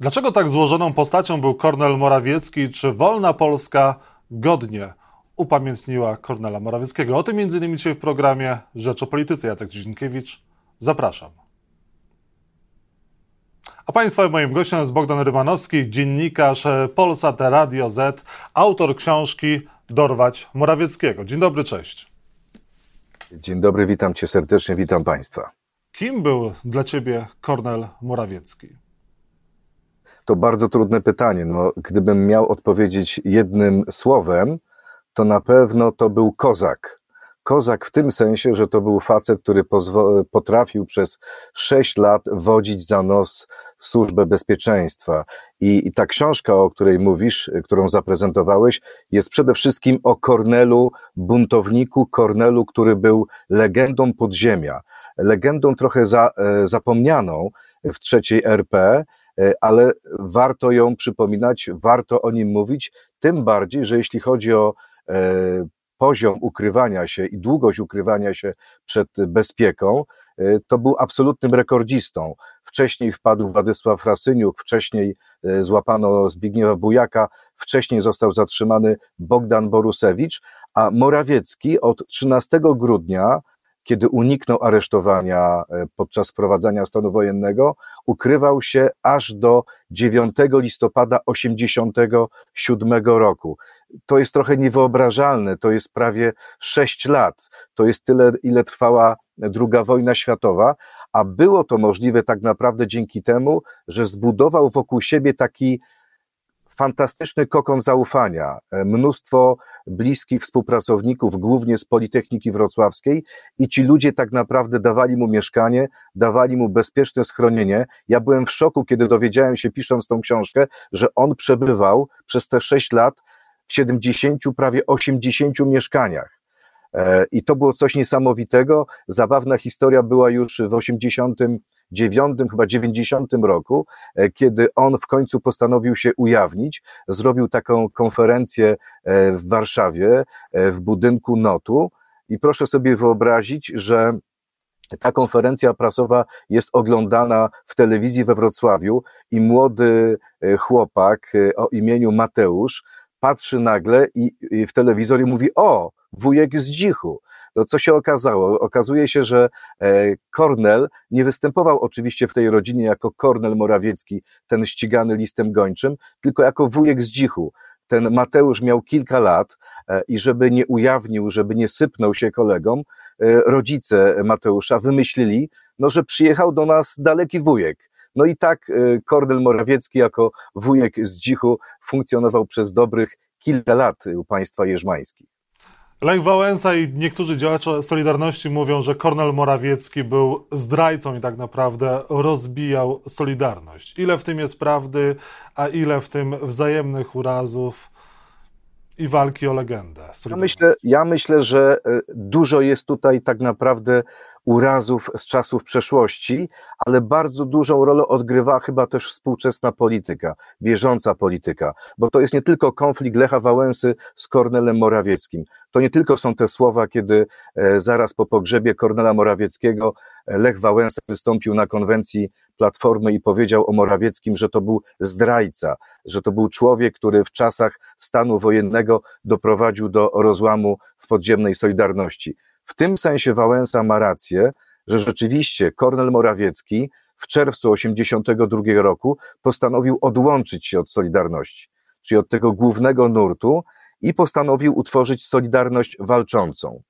Dlaczego tak złożoną postacią był Kornel Morawiecki? Czy wolna Polska godnie upamiętniła Kornela Morawieckiego? O tym m.in. dzisiaj w programie Rzecz o Polityce. Jacek Dzienkiewicz. Zapraszam. A Państwa moim gościem jest Bogdan Rymanowski, dziennikarz Polsat Radio Z, autor książki Dorwać Morawieckiego. Dzień dobry, cześć. Dzień dobry, witam Cię serdecznie, witam Państwa. Kim był dla Ciebie Kornel Morawiecki? To bardzo trudne pytanie. No, gdybym miał odpowiedzieć jednym słowem, to na pewno to był kozak. Kozak w tym sensie, że to był facet, który potrafił przez sześć lat wodzić za nos służbę bezpieczeństwa. I, I ta książka, o której mówisz, którą zaprezentowałeś, jest przede wszystkim o Kornelu, buntowniku Kornelu, który był legendą podziemia. Legendą trochę za, e, zapomnianą w trzeciej RP, ale warto ją przypominać, warto o nim mówić, tym bardziej, że jeśli chodzi o e, poziom ukrywania się i długość ukrywania się przed bezpieką, e, to był absolutnym rekordzistą. Wcześniej wpadł Władysław Rasyniuk, wcześniej złapano Zbigniewa Bujaka, wcześniej został zatrzymany Bogdan Borusewicz, a Morawiecki od 13 grudnia kiedy uniknął aresztowania e, podczas wprowadzania stanu wojennego, ukrywał się aż do 9 listopada 1987 roku. To jest trochę niewyobrażalne, to jest prawie 6 lat, to jest tyle, ile trwała II wojna światowa, a było to możliwe tak naprawdę dzięki temu, że zbudował wokół siebie taki fantastyczny kokon zaufania, e, mnóstwo bliskich współpracowników, głównie z Politechniki Wrocławskiej i ci ludzie tak naprawdę dawali mu mieszkanie, dawali mu bezpieczne schronienie. Ja byłem w szoku, kiedy dowiedziałem się, pisząc tą książkę, że on przebywał przez te sześć lat w 70, prawie 80 mieszkaniach. E, I to było coś niesamowitego. Zabawna historia była już w 80 dziewiątym, chyba dziewięćdziesiątym roku, e, kiedy on w końcu postanowił się ujawnić, zrobił taką konferencję e, w Warszawie, e, w budynku Notu i proszę sobie wyobrazić, że ta konferencja prasowa jest oglądana w telewizji we Wrocławiu i młody chłopak o imieniu Mateusz patrzy nagle i, w telewizor i mówi: O, wujek z dzichu. No co się okazało? Okazuje się, że e, Kornel nie występował oczywiście w tej rodzinie jako Kornel Morawiecki, ten ścigany listem gończym, tylko jako wujek z dzichu. Ten Mateusz miał kilka lat e, i żeby nie ujawnił, żeby nie sypnął się kolegom, e, rodzice Mateusza wymyślili, no, że przyjechał do nas daleki wujek. No i tak Kornel Morawiecki jako wujek z dzichu funkcjonował przez dobrych kilka lat u państwa jeżmańskich. Lech Wałęsa i niektórzy działacze Solidarności mówią, że Kornel Morawiecki był zdrajcą i tak naprawdę rozbijał Solidarność. Ile w tym jest prawdy, a ile w tym wzajemnych urazów i walki o legendę? Ja myślę, ja myślę, że e, dużo jest tutaj tak naprawdę urazów z czasów przeszłości, ale bardzo dużą rolę odgrywa chyba też współczesna polityka, bieżąca polityka, bo to jest nie tylko konflikt Lecha Wałęsy z Kornelem Morawieckim. To nie tylko są te słowa, kiedy e, zaraz po pogrzebie Kornela Morawieckiego e, Lech Wałęsa wystąpił na konwencji Platformy i powiedział o Morawieckim, że to był zdrajca, że to był człowiek, który w czasach stanu wojennego doprowadził do rozłamu w podziemnej Solidarności. W tym sensie Wałęsa ma rację, że rzeczywiście Kornel Morawiecki w czerwcu 1982 roku postanowił odłączyć się od Solidarności, czyli od tego głównego nurtu i postanowił utworzyć Solidarność walczącą.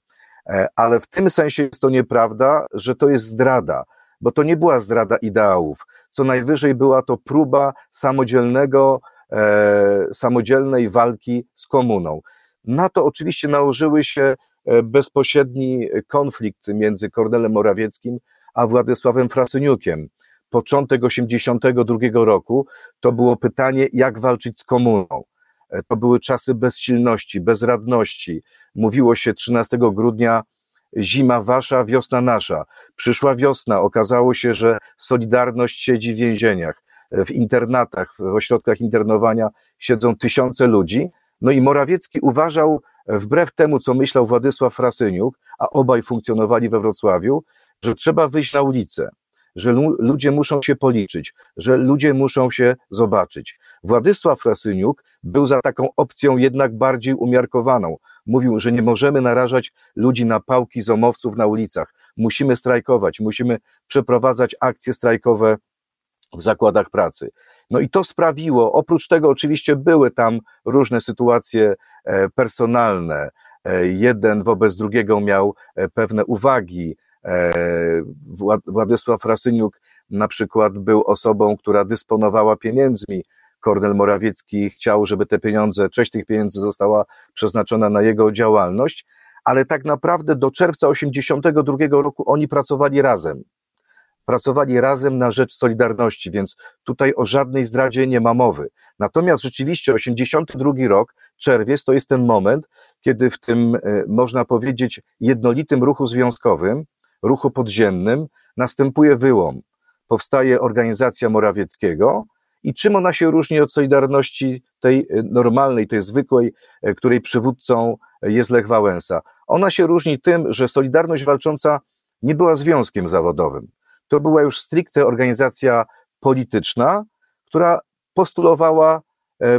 E, ale w tym sensie jest to nieprawda, że to jest zdrada, bo to nie była zdrada ideałów. Co najwyżej była to próba samodzielnego, e, samodzielnej walki z komuną. Na to oczywiście nałożyły się bezpośredni konflikt między Kornelem Morawieckim a Władysławem Frasyniukiem. Początek 1982 roku to było pytanie, jak walczyć z komuną. E, to były czasy bezsilności, bezradności. Mówiło się 13 grudnia, zima wasza, wiosna nasza. Przyszła wiosna, okazało się, że Solidarność siedzi w więzieniach, e, w internatach, w ośrodkach internowania siedzą tysiące ludzi. No i Morawiecki uważał, wbrew temu, co myślał Władysław Frasyniuk, a obaj funkcjonowali we Wrocławiu, że trzeba wyjść na ulicę, że ludzie muszą się policzyć, że ludzie muszą się zobaczyć. Władysław Frasyniuk był za taką opcją jednak bardziej umiarkowaną. Mówił, że nie możemy narażać ludzi na pałki zomowców na ulicach. Musimy strajkować, musimy przeprowadzać akcje strajkowe w zakładach pracy. No i to sprawiło, oprócz tego oczywiście były tam różne sytuacje personalne. E, jeden wobec drugiego miał e, pewne uwagi. Władysław Rasyniuk na przykład był osobą, która dysponowała pieniędzmi. Kornel Morawiecki chciał, żeby te pieniądze, część tych pieniędzy została przeznaczona na jego działalność, ale tak naprawdę do czerwca 1982 roku oni pracowali razem pracowali razem na rzecz Solidarności, więc tutaj o żadnej zdradzie nie ma mowy. Natomiast rzeczywiście 82 rok, czerwiec, to jest ten moment, kiedy w tym, e, można powiedzieć, jednolitym ruchu związkowym, ruchu podziemnym, następuje wyłom. Powstaje organizacja Morawieckiego, i czym ona się różni od Solidarności tej e, normalnej, tej zwykłej, e, której przywódcą jest Lech Wałęsa? Ona się różni tym, że Solidarność Walcząca nie była związkiem zawodowym to była już stricte organizacja polityczna, która postulowała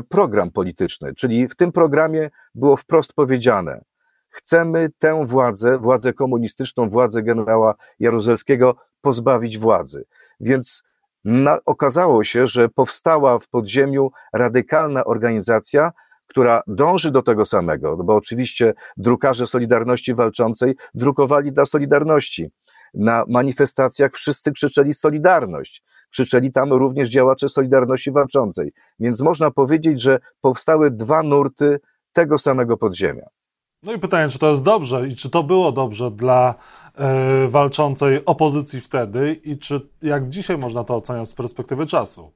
program polityczny, czyli w tym programie było wprost powiedziane: chcemy tę władzę, władzę komunistyczną, władzę generała Jaruzelskiego pozbawić władzy. Więc na, okazało się, że powstała w podziemiu radykalna organizacja, która dąży do tego samego, bo oczywiście drukarze Solidarności Walczącej drukowali dla Solidarności na manifestacjach wszyscy krzyczeli Solidarność. Krzyczeli tam również działacze Solidarności Walczącej. Więc można powiedzieć, że powstały dwa nurty tego samego podziemia. No i pytanie, czy to jest dobrze i czy to było dobrze dla e, walczącej opozycji wtedy i czy jak dzisiaj można to oceniać z perspektywy czasu?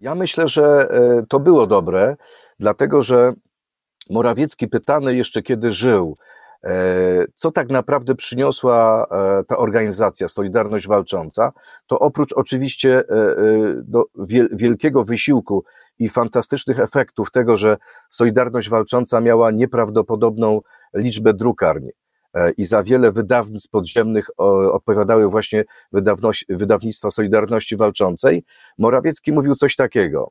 Ja myślę, że e, to było dobre, dlatego że Morawiecki pytany jeszcze kiedy żył, co tak naprawdę przyniosła e, ta organizacja Solidarność Walcząca, to oprócz oczywiście e, wielkiego wysiłku i fantastycznych efektów tego, że Solidarność Walcząca miała nieprawdopodobną liczbę drukarni i za wiele wydawnictw podziemnych odpowiadały właśnie wydawnictwa Solidarności Walczącej, Morawiecki mówił coś takiego.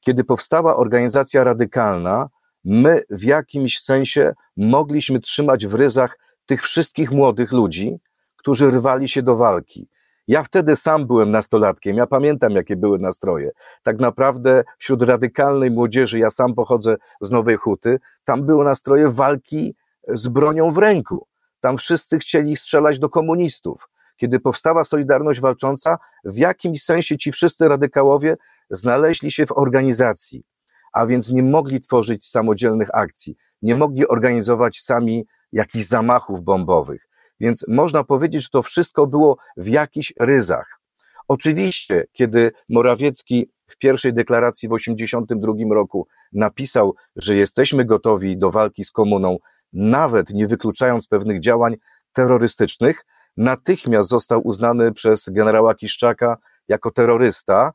Kiedy powstała organizacja radykalna, my w jakimś sensie mogliśmy trzymać w ryzach tych wszystkich młodych ludzi, którzy rwali się do walki. Ja wtedy sam byłem nastolatkiem, ja pamiętam, jakie były nastroje. Tak naprawdę wśród radykalnej młodzieży, ja sam pochodzę z Nowej Huty, tam były nastroje walki z bronią w ręku. Tam wszyscy chcieli strzelać do komunistów. Kiedy powstała Solidarność Walcząca, w jakimś sensie ci wszyscy radykałowie znaleźli się w organizacji a więc nie mogli tworzyć samodzielnych akcji, nie mogli organizować sami jakichś zamachów bombowych. Więc można powiedzieć, że to wszystko było w jakichś ryzach. Oczywiście, kiedy Morawiecki w pierwszej deklaracji w 1982 roku napisał, że jesteśmy gotowi do walki z komuną, nawet nie wykluczając pewnych działań terrorystycznych, natychmiast został uznany przez generała Kiszczaka jako terrorysta,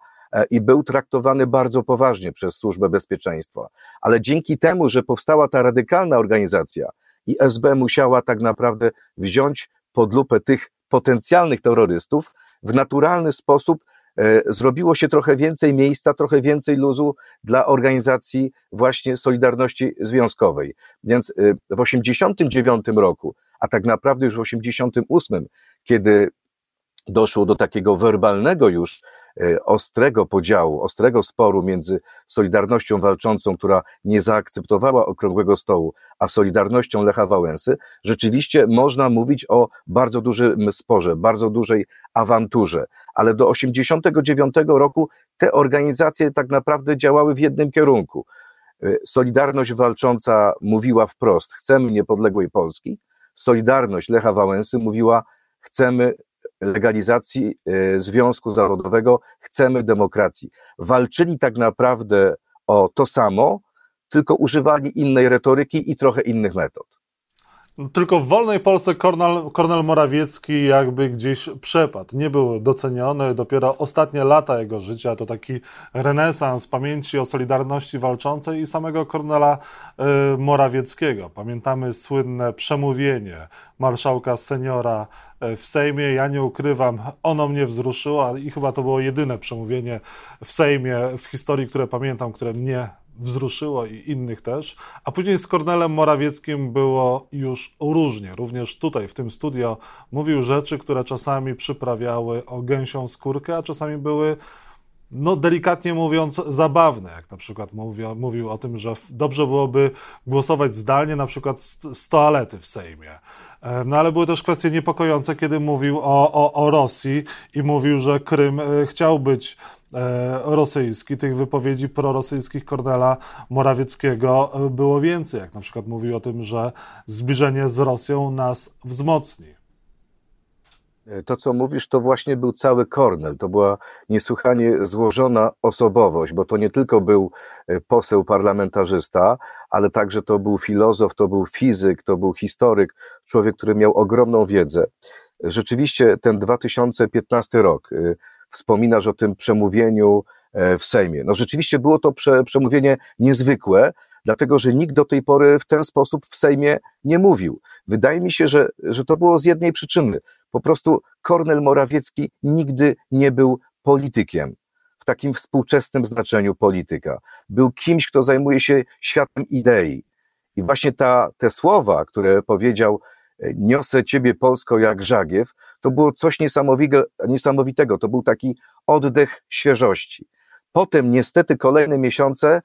i był traktowany bardzo poważnie przez Służbę Bezpieczeństwa. Ale dzięki temu, że powstała ta radykalna organizacja i SB musiała tak naprawdę wziąć pod lupę tych potencjalnych terrorystów, w naturalny sposób e, zrobiło się trochę więcej miejsca, trochę więcej luzu dla organizacji właśnie Solidarności Związkowej. Więc e, w 89 roku, a tak naprawdę już w 88, kiedy doszło do takiego werbalnego już e, ostrego podziału, ostrego sporu między Solidarnością Walczącą, która nie zaakceptowała okrągłego stołu, a Solidarnością Lecha Wałęsy, rzeczywiście można mówić o bardzo dużym sporze, bardzo dużej awanturze. Ale do 89 roku te organizacje tak naprawdę działały w jednym kierunku. E, Solidarność Walcząca mówiła wprost, chcemy niepodległej Polski, Solidarność Lecha Wałęsy mówiła, chcemy legalizacji e, związku zawodowego, chcemy demokracji. Walczyli tak naprawdę o to samo, tylko używali innej retoryki i trochę innych metod. Tylko w wolnej Polsce Kornel, Kornel Morawiecki jakby gdzieś przepadł. Nie był doceniony. Dopiero ostatnie lata jego życia to taki renesans pamięci o Solidarności Walczącej i samego Kornela y, Morawieckiego. Pamiętamy słynne przemówienie marszałka seniora y, w Sejmie. Ja nie ukrywam, ono mnie wzruszyło i chyba to było jedyne przemówienie w Sejmie w historii, które pamiętam, które mnie wzruszyło i innych też. A później z Kornelem Morawieckim było już różnie. Również tutaj, w tym studio, mówił rzeczy, które czasami przyprawiały o gęsią skórkę, a czasami były no delikatnie mówiąc, zabawne, jak na przykład mówił, mówił o tym, że dobrze byłoby głosować zdalnie, na przykład z, z toalety w Sejmie. E, no ale były też kwestie niepokojące, kiedy mówił o, o, o Rosji i mówił, że Krym e, chciał być e, rosyjski. Tych wypowiedzi prorosyjskich Kornela Morawieckiego było więcej, jak na przykład mówił o tym, że zbliżenie z Rosją nas wzmocni. To, co mówisz, to właśnie był cały Kornel. To była niesłychanie złożona osobowość, bo to nie tylko był e, poseł parlamentarzysta, ale także to był filozof, to był fizyk, to był historyk, człowiek, który miał ogromną wiedzę. Rzeczywiście ten 2015 rok, e, wspominasz o tym przemówieniu e, w Sejmie. No rzeczywiście było to prze, przemówienie niezwykłe, dlatego że nikt do tej pory w ten sposób w Sejmie nie mówił. Wydaje mi się, że, że to było z jednej przyczyny. Po prostu Kornel Morawiecki nigdy nie był politykiem w takim współczesnym znaczeniu polityka. Był kimś, kto zajmuje się światem idei. I właśnie ta, te słowa, które powiedział, niosę ciebie Polsko jak żagiew, to było coś niesamowitego. To był taki oddech świeżości. Potem niestety kolejne miesiące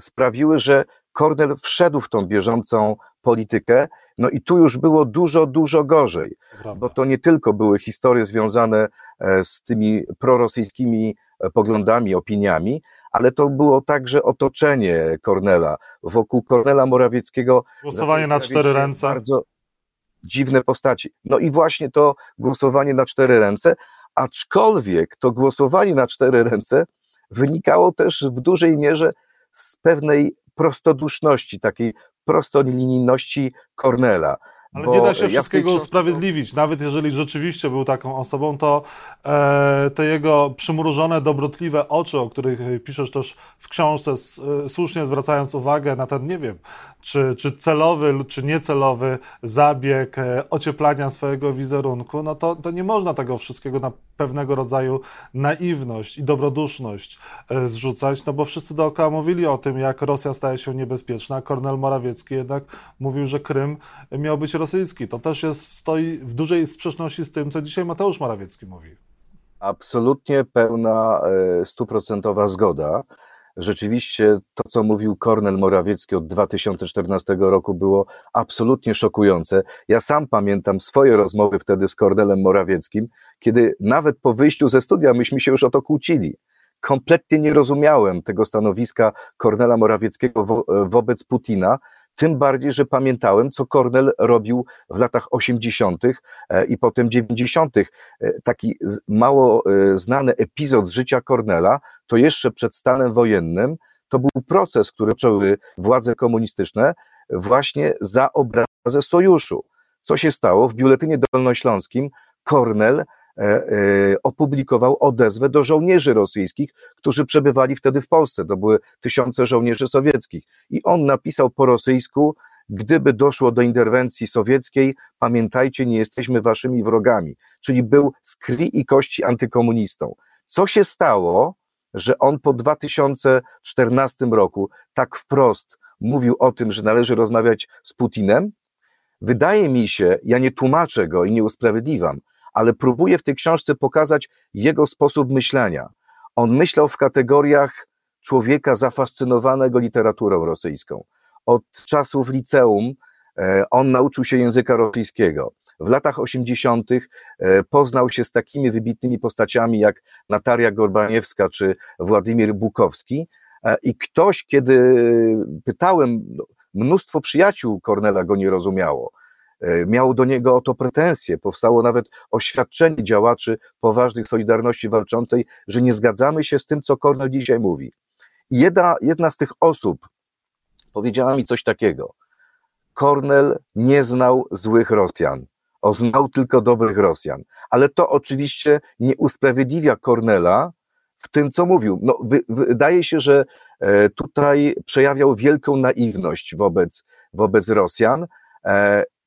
sprawiły, że Kornel wszedł w tą bieżącą politykę, no i tu już było dużo, dużo gorzej, Prawda. bo to nie tylko były historie związane e, z tymi prorosyjskimi e, poglądami, opiniami, ale to było także otoczenie Kornela. Wokół Kornela Morawieckiego głosowanie na cztery ręce. Bardzo dziwne postaci. No i właśnie to głosowanie na cztery ręce, aczkolwiek to głosowanie na cztery ręce wynikało też w dużej mierze z pewnej prostoduszności, takiej prostolinijności Cornela. Ale nie da się wszystkiego ja usprawiedliwić. Nawet jeżeli rzeczywiście był taką osobą, to e, te jego przymrużone, dobrotliwe oczy, o których piszesz też w książce, s, e, słusznie zwracając uwagę na ten, nie wiem, czy, czy celowy, czy niecelowy zabieg e, ocieplania swojego wizerunku, no to, to nie można tego wszystkiego na pewnego rodzaju naiwność i dobroduszność e, zrzucać, no bo wszyscy dookoła mówili o tym, jak Rosja staje się niebezpieczna. Kornel Morawiecki jednak mówił, że Krym miał być rosyjski. To też jest, stoi w dużej sprzeczności z tym, co dzisiaj Mateusz Morawiecki mówi. Absolutnie pełna, e, stuprocentowa zgoda. Rzeczywiście to, co mówił Kornel Morawiecki od 2014 roku, było absolutnie szokujące. Ja sam pamiętam swoje rozmowy wtedy z Kornelem Morawieckim, kiedy nawet po wyjściu ze studia myśmy się już o to kłócili. Kompletnie nie rozumiałem tego stanowiska Kornela Morawieckiego wo wobec Putina, tym bardziej, że pamiętałem, co Kornel robił w latach 80. E, i potem 90. E, taki mało e, znany epizod z życia Kornela, to jeszcze przed stanem wojennym, to był proces, który zaczęły władze komunistyczne właśnie za obrazę sojuszu. Co się stało? W biuletynie dolnośląskim Kornel e, opublikował odezwę do żołnierzy rosyjskich, którzy przebywali wtedy w Polsce. To były tysiące żołnierzy sowieckich. I on napisał po rosyjsku, gdyby doszło do interwencji sowieckiej, pamiętajcie, nie jesteśmy waszymi wrogami. Czyli był z krwi i kości antykomunistą. Co się stało, że on po 2014 roku tak wprost mówił o tym, że należy rozmawiać z Putinem? Wydaje mi się, ja nie tłumaczę go i nie usprawiedliwam, ale próbuję w tej książce pokazać jego sposób myślenia. On myślał w kategoriach człowieka zafascynowanego literaturą rosyjską. Od czasów liceum e, on nauczył się języka rosyjskiego. W latach 80. E, poznał się z takimi wybitnymi postaciami jak Natalia Gorbaniewska czy Władimir Bukowski. E, I ktoś, kiedy pytałem, no, mnóstwo przyjaciół Kornela go nie rozumiało. E, miało do niego o to pretensje. Powstało nawet oświadczenie działaczy poważnych Solidarności Walczącej, że nie zgadzamy się z tym, co Kornel dzisiaj mówi. Jedna, jedna z tych osób powiedziała mi coś takiego. Kornel nie znał złych Rosjan. On znał tylko dobrych Rosjan. Ale to oczywiście nie usprawiedliwia Kornela w tym, co mówił. No, wy, wydaje się, że e, tutaj przejawiał wielką naiwność wobec, wobec Rosjan.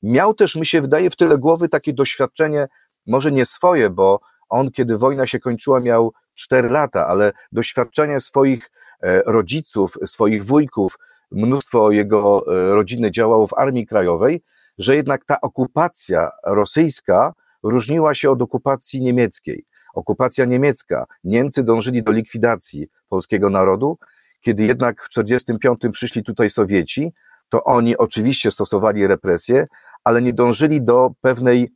E, miał też, mi się wydaje, w tyle głowy takie doświadczenie, może nie swoje, bo on, kiedy wojna się kończyła, miał 4 lata, ale doświadczenie swoich e, rodziców, swoich wujków, mnóstwo jego rodziny działało w Armii Krajowej, że jednak ta okupacja rosyjska różniła się od okupacji niemieckiej. Okupacja niemiecka, Niemcy dążyli do likwidacji polskiego narodu, kiedy jednak w 1945 przyszli tutaj Sowieci, to oni oczywiście stosowali represje, ale nie dążyli do pewnej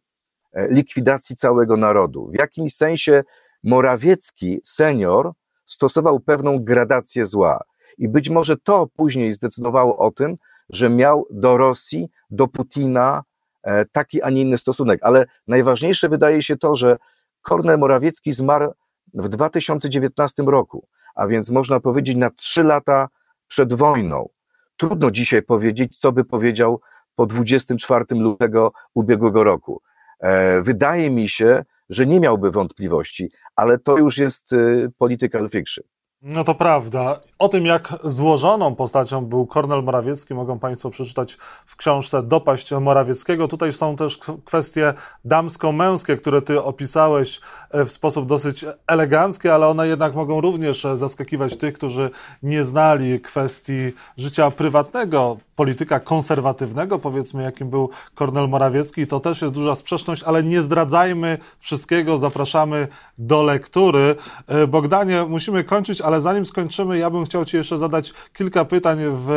e, likwidacji całego narodu. W jakimś sensie Morawiecki, senior, stosował pewną gradację zła. I być może to później zdecydowało o tym, że miał do Rosji, do Putina e, taki, a nie inny stosunek. Ale najważniejsze wydaje się to, że Kornel Morawiecki zmarł w 2019 roku, a więc można powiedzieć na trzy lata przed wojną. Trudno dzisiaj powiedzieć, co by powiedział po 24 lutego ubiegłego roku. E, wydaje mi się, że nie miałby wątpliwości, ale to już jest y, political fiction. No to prawda. O tym, jak złożoną postacią był Kornel Morawiecki, mogą Państwo przeczytać w książce Dopaść Morawieckiego. Tutaj są też kwestie damsko-męskie, które Ty opisałeś e, w sposób dosyć elegancki, ale one jednak mogą również zaskakiwać tych, którzy nie znali kwestii życia prywatnego polityka konserwatywnego, powiedzmy, jakim był Kornel Morawiecki. To też jest duża sprzeczność, ale nie zdradzajmy wszystkiego, zapraszamy do lektury. E, Bogdanie, musimy kończyć, ale zanim skończymy, ja bym chciał Ci jeszcze zadać kilka pytań w,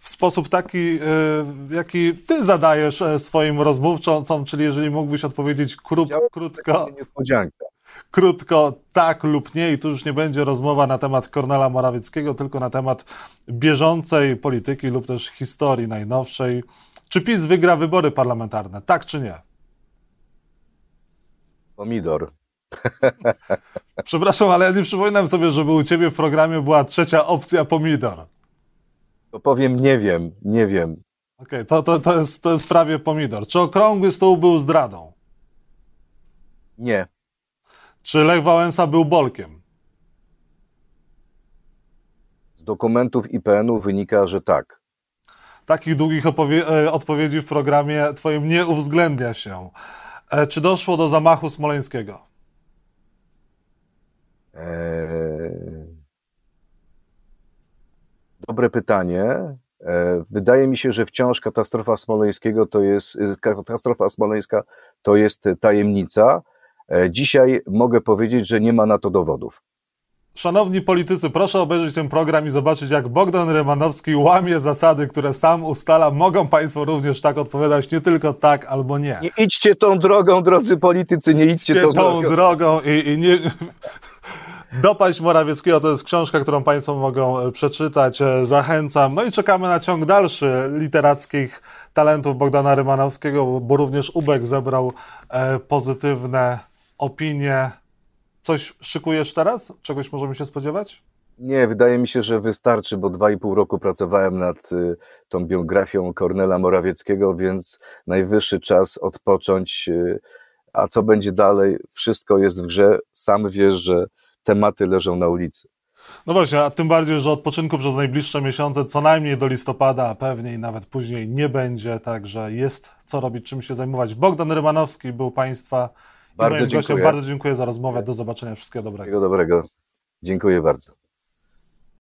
w sposób taki, e, jaki Ty zadajesz e, swoim rozmówcom, czyli jeżeli mógłbyś odpowiedzieć krót, krótko. Niespodzianka krótko tak lub nie i tu już nie będzie rozmowa na temat Kornela Morawieckiego, tylko na temat bieżącej polityki lub też historii najnowszej. Czy PiS wygra wybory parlamentarne, tak czy nie? Pomidor. Przepraszam, ale ja nie przypominam sobie, żeby u ciebie w programie była trzecia opcja pomidor. To powiem, nie wiem, nie wiem. Okej, okay, to, to, to, jest, to jest prawie pomidor. Czy okrągły stół był zdradą? Nie. Czy Lech Wałęsa był Bolkiem? Z dokumentów IPN-u wynika, że tak. Takich długich e, odpowiedzi w programie Twoim nie uwzględnia się. E, czy doszło do zamachu smoleńskiego? Eee... Dobre pytanie. E, wydaje mi się, że wciąż katastrofa smoleńskiego to jest katastrofa smoleńska to jest tajemnica. E, dzisiaj mogę powiedzieć, że nie ma na to dowodów. Szanowni politycy, proszę obejrzeć ten program i zobaczyć, jak Bogdan Rymanowski łamie zasady, które sam ustala. Mogą Państwo również tak odpowiadać, nie tylko tak albo nie. Nie idźcie tą drogą, drodzy politycy, nie idźcie, idźcie tą, tą drogą. drogą i, i nie... Dopaść Morawieckiego to jest książka, którą Państwo mogą e, przeczytać. E, zachęcam. No i czekamy na ciąg dalszy literackich talentów Bogdana Rymanowskiego, bo również Ubek zebrał pozytywne opinie. Coś szykujesz teraz? Czegoś możemy się spodziewać? Nie, wydaje mi się, że wystarczy, bo dwa i pół roku pracowałem nad y, tą biografią Kornela Morawieckiego, więc najwyższy czas odpocząć. Y, a co będzie dalej? Wszystko jest w grze. Sam wiesz, że tematy leżą na ulicy. No właśnie, a tym bardziej, że odpoczynku przez najbliższe miesiące, co najmniej do listopada, a pewnie i nawet później nie będzie, także jest co robić, czym się zajmować. Bogdan Rymanowski był Państwa bardzo dziękuję. Gościem. Bardzo dziękuję za rozmowę. Do zobaczenia. Wszystkiego dobrego. Wszystkiego dobrego. Dziękuję bardzo.